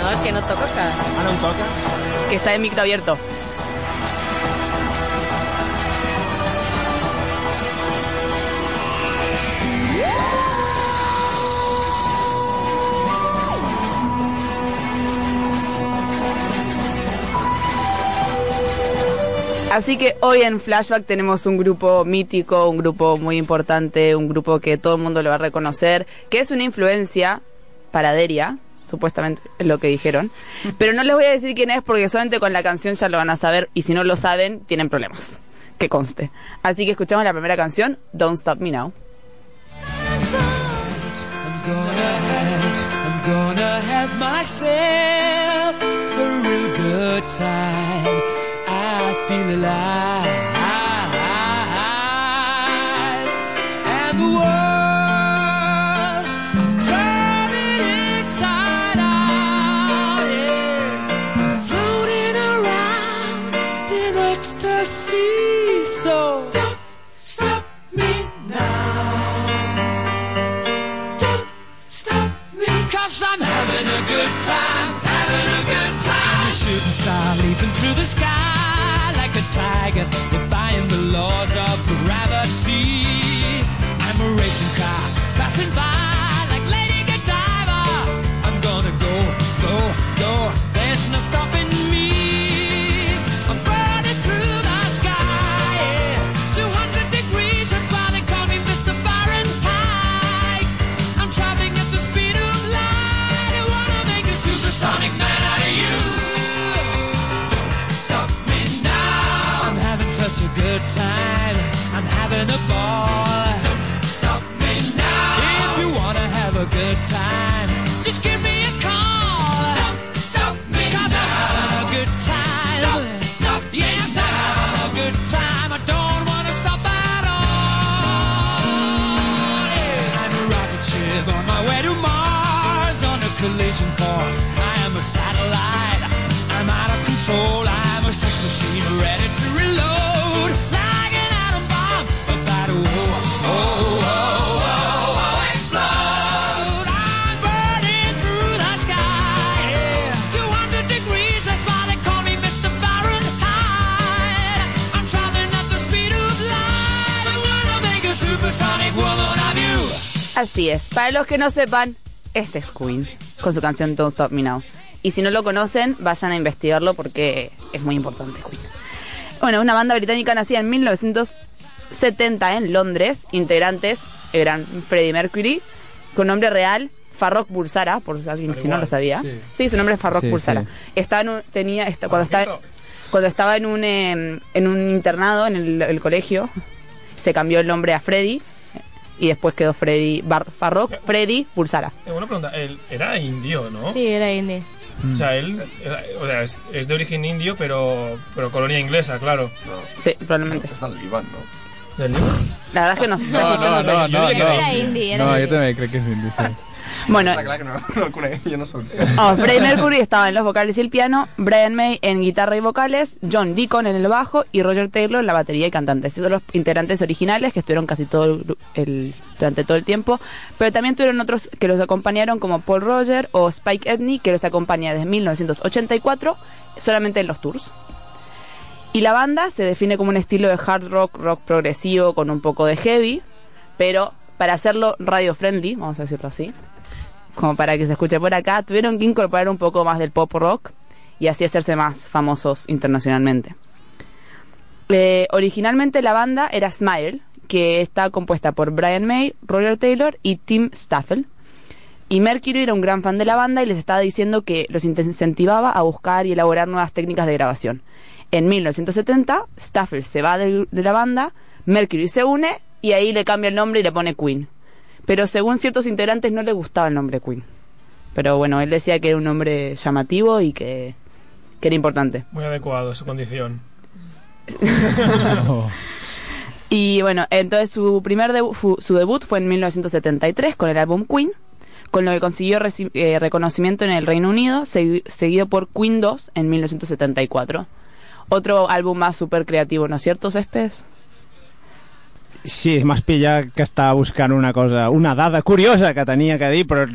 No, es que no toca. Ah, no toca? Que está el micro abierto. Así que hoy en Flashback tenemos un grupo mítico, un grupo muy importante, un grupo que todo el mundo lo va a reconocer, que es una influencia para Deria, supuestamente es lo que dijeron. Pero no les voy a decir quién es porque solamente con la canción ya lo van a saber y si no lo saben, tienen problemas. Que conste. Así que escuchamos la primera canción, Don't Stop Me Now. Feel alive. Laws of gravity. I'm a racing car passing by like Lady Godiva. I'm gonna go, go, go. There's no stopping I'm a want to stop battle I'm a robotic on my way to Mars on a collision course. I'm a satellite I'm out of control. I'm a sex machine ready to reload Así es. Para los que no sepan, este es Queen, con su canción Don't Stop Me Now. Y si no lo conocen, vayan a investigarlo porque es muy importante Queen. Bueno, una banda británica nacida en 1970 en Londres, integrantes eran Freddie Mercury, con nombre real Farrokh Bulsara, por alguien si no lo sabía. sí. Sí, su nombre es Farrokh Sí, Bulsara. sí. Estaba en un- tenía esta- cuando estaba cuando estaba en un em, en un internado en el, el colegio, se cambió el nombre a Freddy y después quedó Freddy Bar, Farrokh Freddy Bulsara. Eh, una pregunta, él era indio, ¿no? Sí, era indie. O sea, él era- o sea, es, es de origen indio, pero, pero colonia inglesa, claro. Sí, probablemente. És del no? ¿Del? La verdad es que no sé. No, no, no, no, no. Indie, era No, indie. jo també crec que és indi, sí. Bueno, Està clar que no, [LAUGHS] no el conec, jo no soc... Oh, Freddie Mercury estaba en los vocales y el piano, Brian May en guitarra y vocales, John Deacon en el bajo y Roger Taylor en la batería y cantante. Esos son los integrantes originales que estuvieron casi todo el- durante todo el tiempo, pero también tuvieron otros que los acompañaron como Paul Roger o Spike Edney que los acompaña desde 1984 solamente en los tours. Y la banda se define como un estilo de hard rock, rock progresivo con un poco de heavy, pero para hacerlo radio friendly, vamos a decirlo así, como para que se escuche por acá, tuvieron que incorporar un poco más del pop rock y así hacerse más famosos internacionalmente. Eh, originalmente la banda era Smile, que está compuesta por Brian May, Roger Taylor y Tim Staffel. Y Mercury era un gran fan de la banda y les estaba diciendo que los incentivaba a buscar y elaborar nuevas técnicas de grabación. En 1970, Staffel se va de, de la banda, Mercury se une y ahí le cambia el nombre y le pone Queen. Pero según ciertos integrantes no le gustaba el nombre Queen. Pero bueno, él decía que era un nombre llamativo y que, que era importante. Muy adecuado a su condición. [LAUGHS] [LAUGHS] Y bueno, entonces su primer debu- su debut fue en 1973 con el álbum Queen, con lo que consiguió eh, reconocimiento en el Reino Unido, segui- seguido por Queen 2 en 1974. Otro álbum más súper creativo, ¿no es cierto, Céspedes? Sí, m'has pillat que estava buscant una cosa, una dada curiosa que tenia que dir, però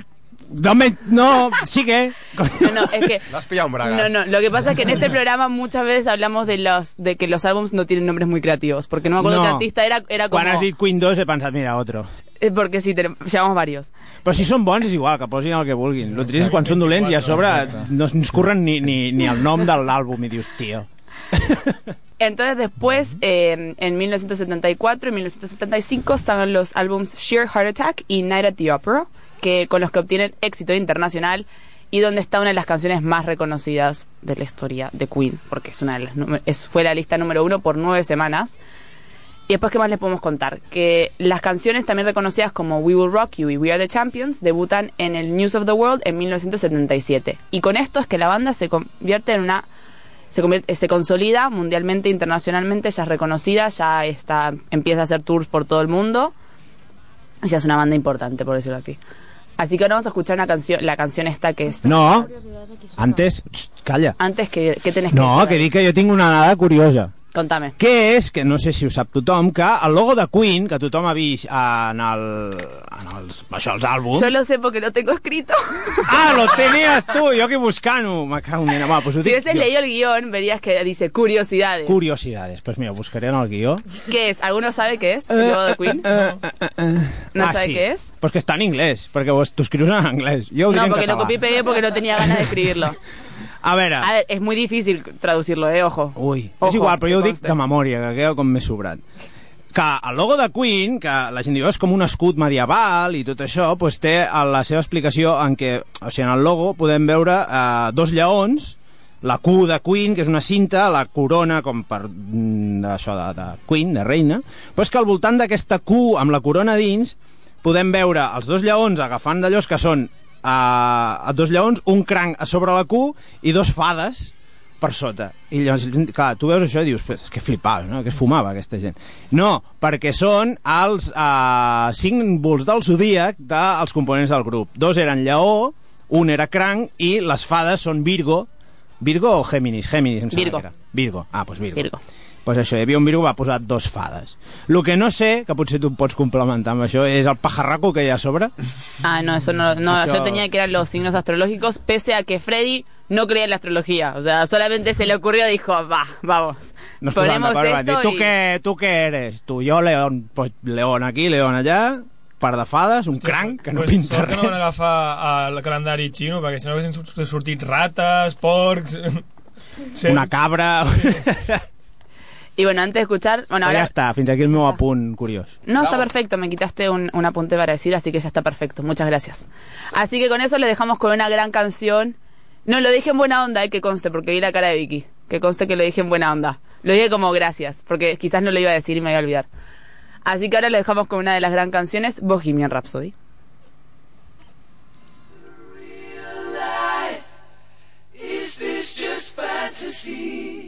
no, me, no sí que... No, no, es que... L'has pillat en bragas. No, no, lo que pasa es que en este programa muchas veces hablamos de los de que los álbumes no tienen nombres muy creativos, porque no me acuerdo No. qué artista era, era como... Quan has dit Queen 2 he pensat, mira, otro. Eh, Porque sí, tenemos, llevamos varios. Però si són bons és igual, que posin el que vulguin. El trist és quan són dolents i a sobre no ens curren ni, ni, ni el nom de l'àlbum i dius, tio... [LAUGHS] Entonces después, eh, en 1974 y 1975, salen los álbums Sheer Heart Attack y Night at the Opera, que, con los que obtienen éxito internacional y donde está una de las canciones más reconocidas de la historia de Queen, porque es una de las es, fue la lista número uno por nueve semanas. Y después, ¿qué más les podemos contar? Que las canciones también reconocidas como We Will Rock You y We Are the Champions debutan en el News of the World en 1977. Y con esto es que la banda se convierte en una se, convierte- se consolida mundialmente, internacionalmente, ya es reconocida, ya está, empieza a hacer tours por todo el mundo. Ya es una banda importante, por decirlo así. Así que ahora vamos a escuchar una canción, la canción esta que es... No, antes... Calla. Antes que, ¿qué tenés que No, decir? que dic que jo tinc una dada curiosa. Contame. Què és, que no sé si ho sap tothom, que el logo de Queen, que tothom ha vist en, el, en els, això, els àlbums... Yo lo sé porque lo tengo escrito. [LAUGHS] Ah, lo tenías tú, jo aquí buscant-ho. Me cago en. Va, pues ho Si dic hubieses jo. leído el guión, verías que dice curiosidades. Curiosidades. Pues mira, buscaré en el guió. ¿Qué es? ¿Alguno sabe qué es? ¿El logo de Queen? ¿No ah, sabe sí. qué es? Pues que està en anglès, perquè vos, tu escrius en anglès. Jo ho diré No, en porque lo català. copié y pegué porque no tenía ganas de escribirlo. [LAUGHS] A veure, A ver, es muy difícil traducirlo, eh, ojo. Ui, Ojo, és igual, però jo ho dic de memòria, que queda com més sobrat. Que el logo de Queen, que la gent diu és com un escut medieval i tot això, doncs té a la seva explicació en què, o sigui, en el logo podem veure eh, dos lleons, la Q de Queen, que és una cinta, la corona com per mm, d'això de, de Queen, de reina, però és que al voltant d'aquesta Q amb la corona dins podem veure els dos lleons agafant d'allòs que són eh, dos lleons, un cranc a sobre la Q i dos fades per sota. I llavors, clar, tu veus això i dius, pues, que flipaves, no? Que es fumava aquesta gent. No, perquè són els uh, símbols del zodíac dels components del grup. Dos eren lleó, un era cranc i les fades són Virgo, Virgo o Géminis? Géminis, em sembla Virgo. que era. Virgo. Ah, doncs Virgo. Virgo. Pues això, hi havia un Virgo que va posar dos fades. El que no sé, que potser tu em pots complementar amb això, és el pajarraco que hi ha a sobre. Ah, no, eso no, no Eso- yo tenía que eran los signos astrológicos, pese a que Freddy no creía en la astrología. O sea, solamente se le ocurrió y dijo, va, vamos. No es posaven ponemos esto tu, y... què, tu què eres? Tu, jo, León. Pues León aquí, León allà, par de fades, un cranc que no pues, pinta sort que res. no van agafar el calendari xino, perquè si no haguessin sort- sortit rates, porcs... Una cabra... [LAUGHS] Y bueno, antes de escuchar... Bueno, ahora... ja està, fins aquí el meu apunt curiós. No, está perfecto, me quitaste un, un apunte para decir, así que ya está perfecto, muchas gracias. Así que con eso le dejamos con una gran canción. No, lo dije en buena onda, eh, que conste, porque vi la cara de Vicky. Que conste que lo dije en buena onda. Lo dije como gracias, porque quizás no lo iba a decir y me iba a olvidar. Así que ahora lo dejamos con una de las gran canciones, Bohemian Rhapsody. Is this just fantasy?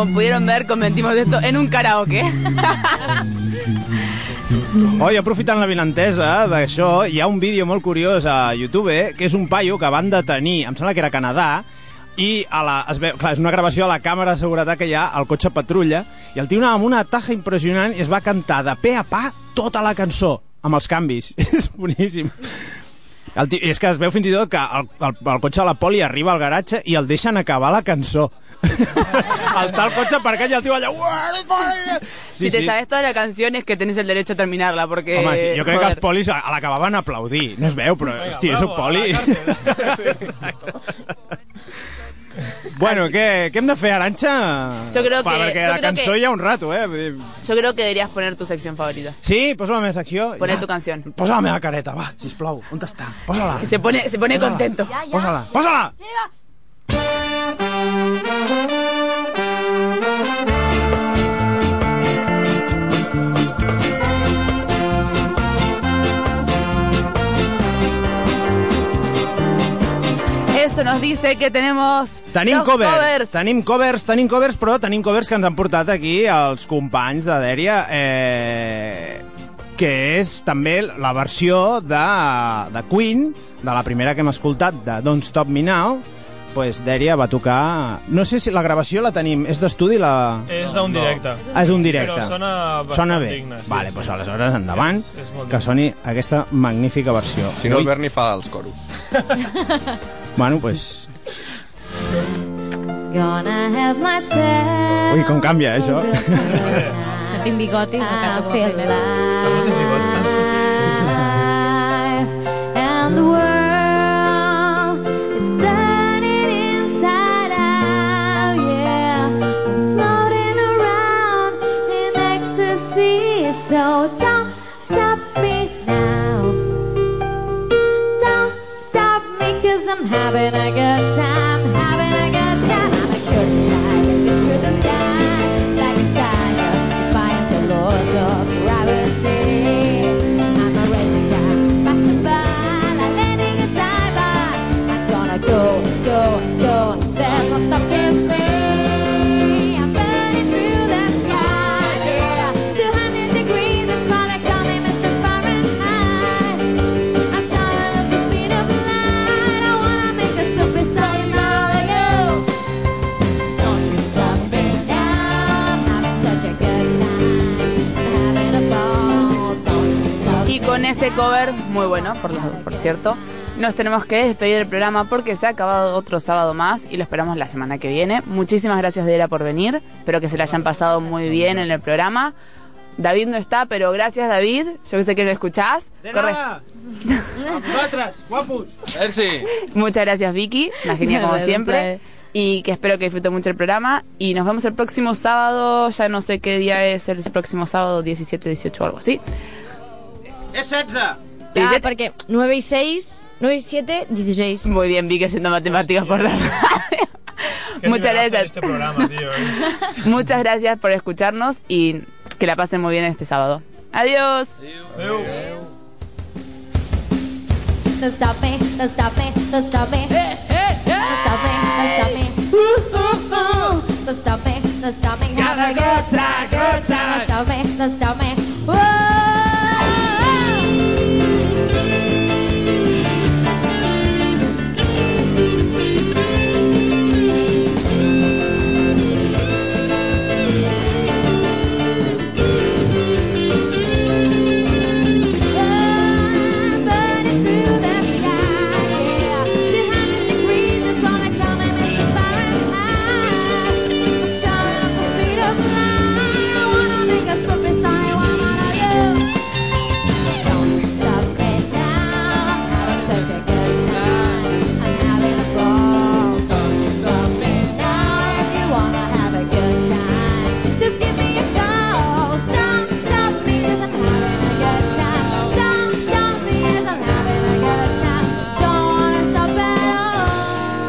Como pudieron ver, convertimos esto en un karaoke. Oi, aprofitant la vinentesa d'això, hi ha un vídeo molt curiós a YouTube, eh, que és un paio que van detenir, em sembla que era Canadà, i a la, es veu, clar, és una gravació a la càmera de seguretat que hi ha al cotxe patrulla, i el tio anava amb una taja impressionant i es va cantar de pe a pa tota la cançó, amb els canvis. [LAUGHS] és boníssim. El tio, és que es veu fins i tot que el, el, el cotxe de la poli arriba al garatge i el deixen acabar la cançó. [LAUGHS] el tal cotxe aparcat i el tio allà... si te sabes toda la canción es que tenés el derecho a terminarla, porque... Home, sí, jo crec que joder. els polis a l'acabaven a aplaudir. No es veu, però, hòstia, és un poli. [LAUGHS] bueno, què, què hem de fer, Aranxa? Jo crec Pa, que- Perquè la cançó que- hi ha un rato, eh? Yo creo que deberías poner tu sección favorita. Sí, posa la meva secció. Poné Ja. tu canción. Posa la meva careta, va, sisplau. On està? Posa-la. Se pone, se pone Pósala. contento. Posa-la, posa-la! Eso nos dice que tenemos Tenim covers, covers. tenim covers, tenim covers, però tenim covers que ens han portat aquí els companys de Dèria. Eh... que és també la versió de, de Queen, de la primera que hem escoltat, de Don't Stop Me Now, pues Dèria va tocar... No sé si la gravació la tenim, és d'estudi la... És d'un directe. Ah, és un directe. Però sona bastant Sona bé. digne, sí, vale, sí. doncs aleshores endavant, És- és que soni aquesta magnífica versió. Si no, el Berni fa els coros. [LAUGHS] Bueno, pues... Gonna have myself Ui, com canvia, això. [LAUGHS] No tinc bigoti, no canto com a primera. Cover, muy bueno, por, lo- por cierto, nos tenemos que despedir del programa porque se ha acabado otro sábado más y lo esperamos la semana que viene. Muchísimas gracias, Dera, por venir. Espero que se la hayan pasado muy bien en el programa. David no está, pero gracias, David. Yo que sé que lo escuchás. De Corre. [LAUGHS] nada. A vosaltres, guapos. Merci. Muchas gracias, Vicky. Una genia [LAUGHS] como siempre. Y que espero que disfruten mucho el programa. Y nos vemos el próximo sábado. Ya no sé qué día es el próximo sábado, 17, 18 o algo así. És 16. Ah, perquè 9 i 6, 9 y 7, 16. Muy bien, Vicky haciendo matemáticas por la radio. Muchas gracias. Este programa, tío. es- [LAUGHS] Muchas gracias por escucharnos y que la pasen muy bien este sábado. Adiós. Don't stop me, don't stop me, don't stop me. Don't stop me, don't stop me. Ooh, ooh, ooh. Don't stop me, don't stop me. Have a good time, good time. Don't stop me, don't stop me. Whoa.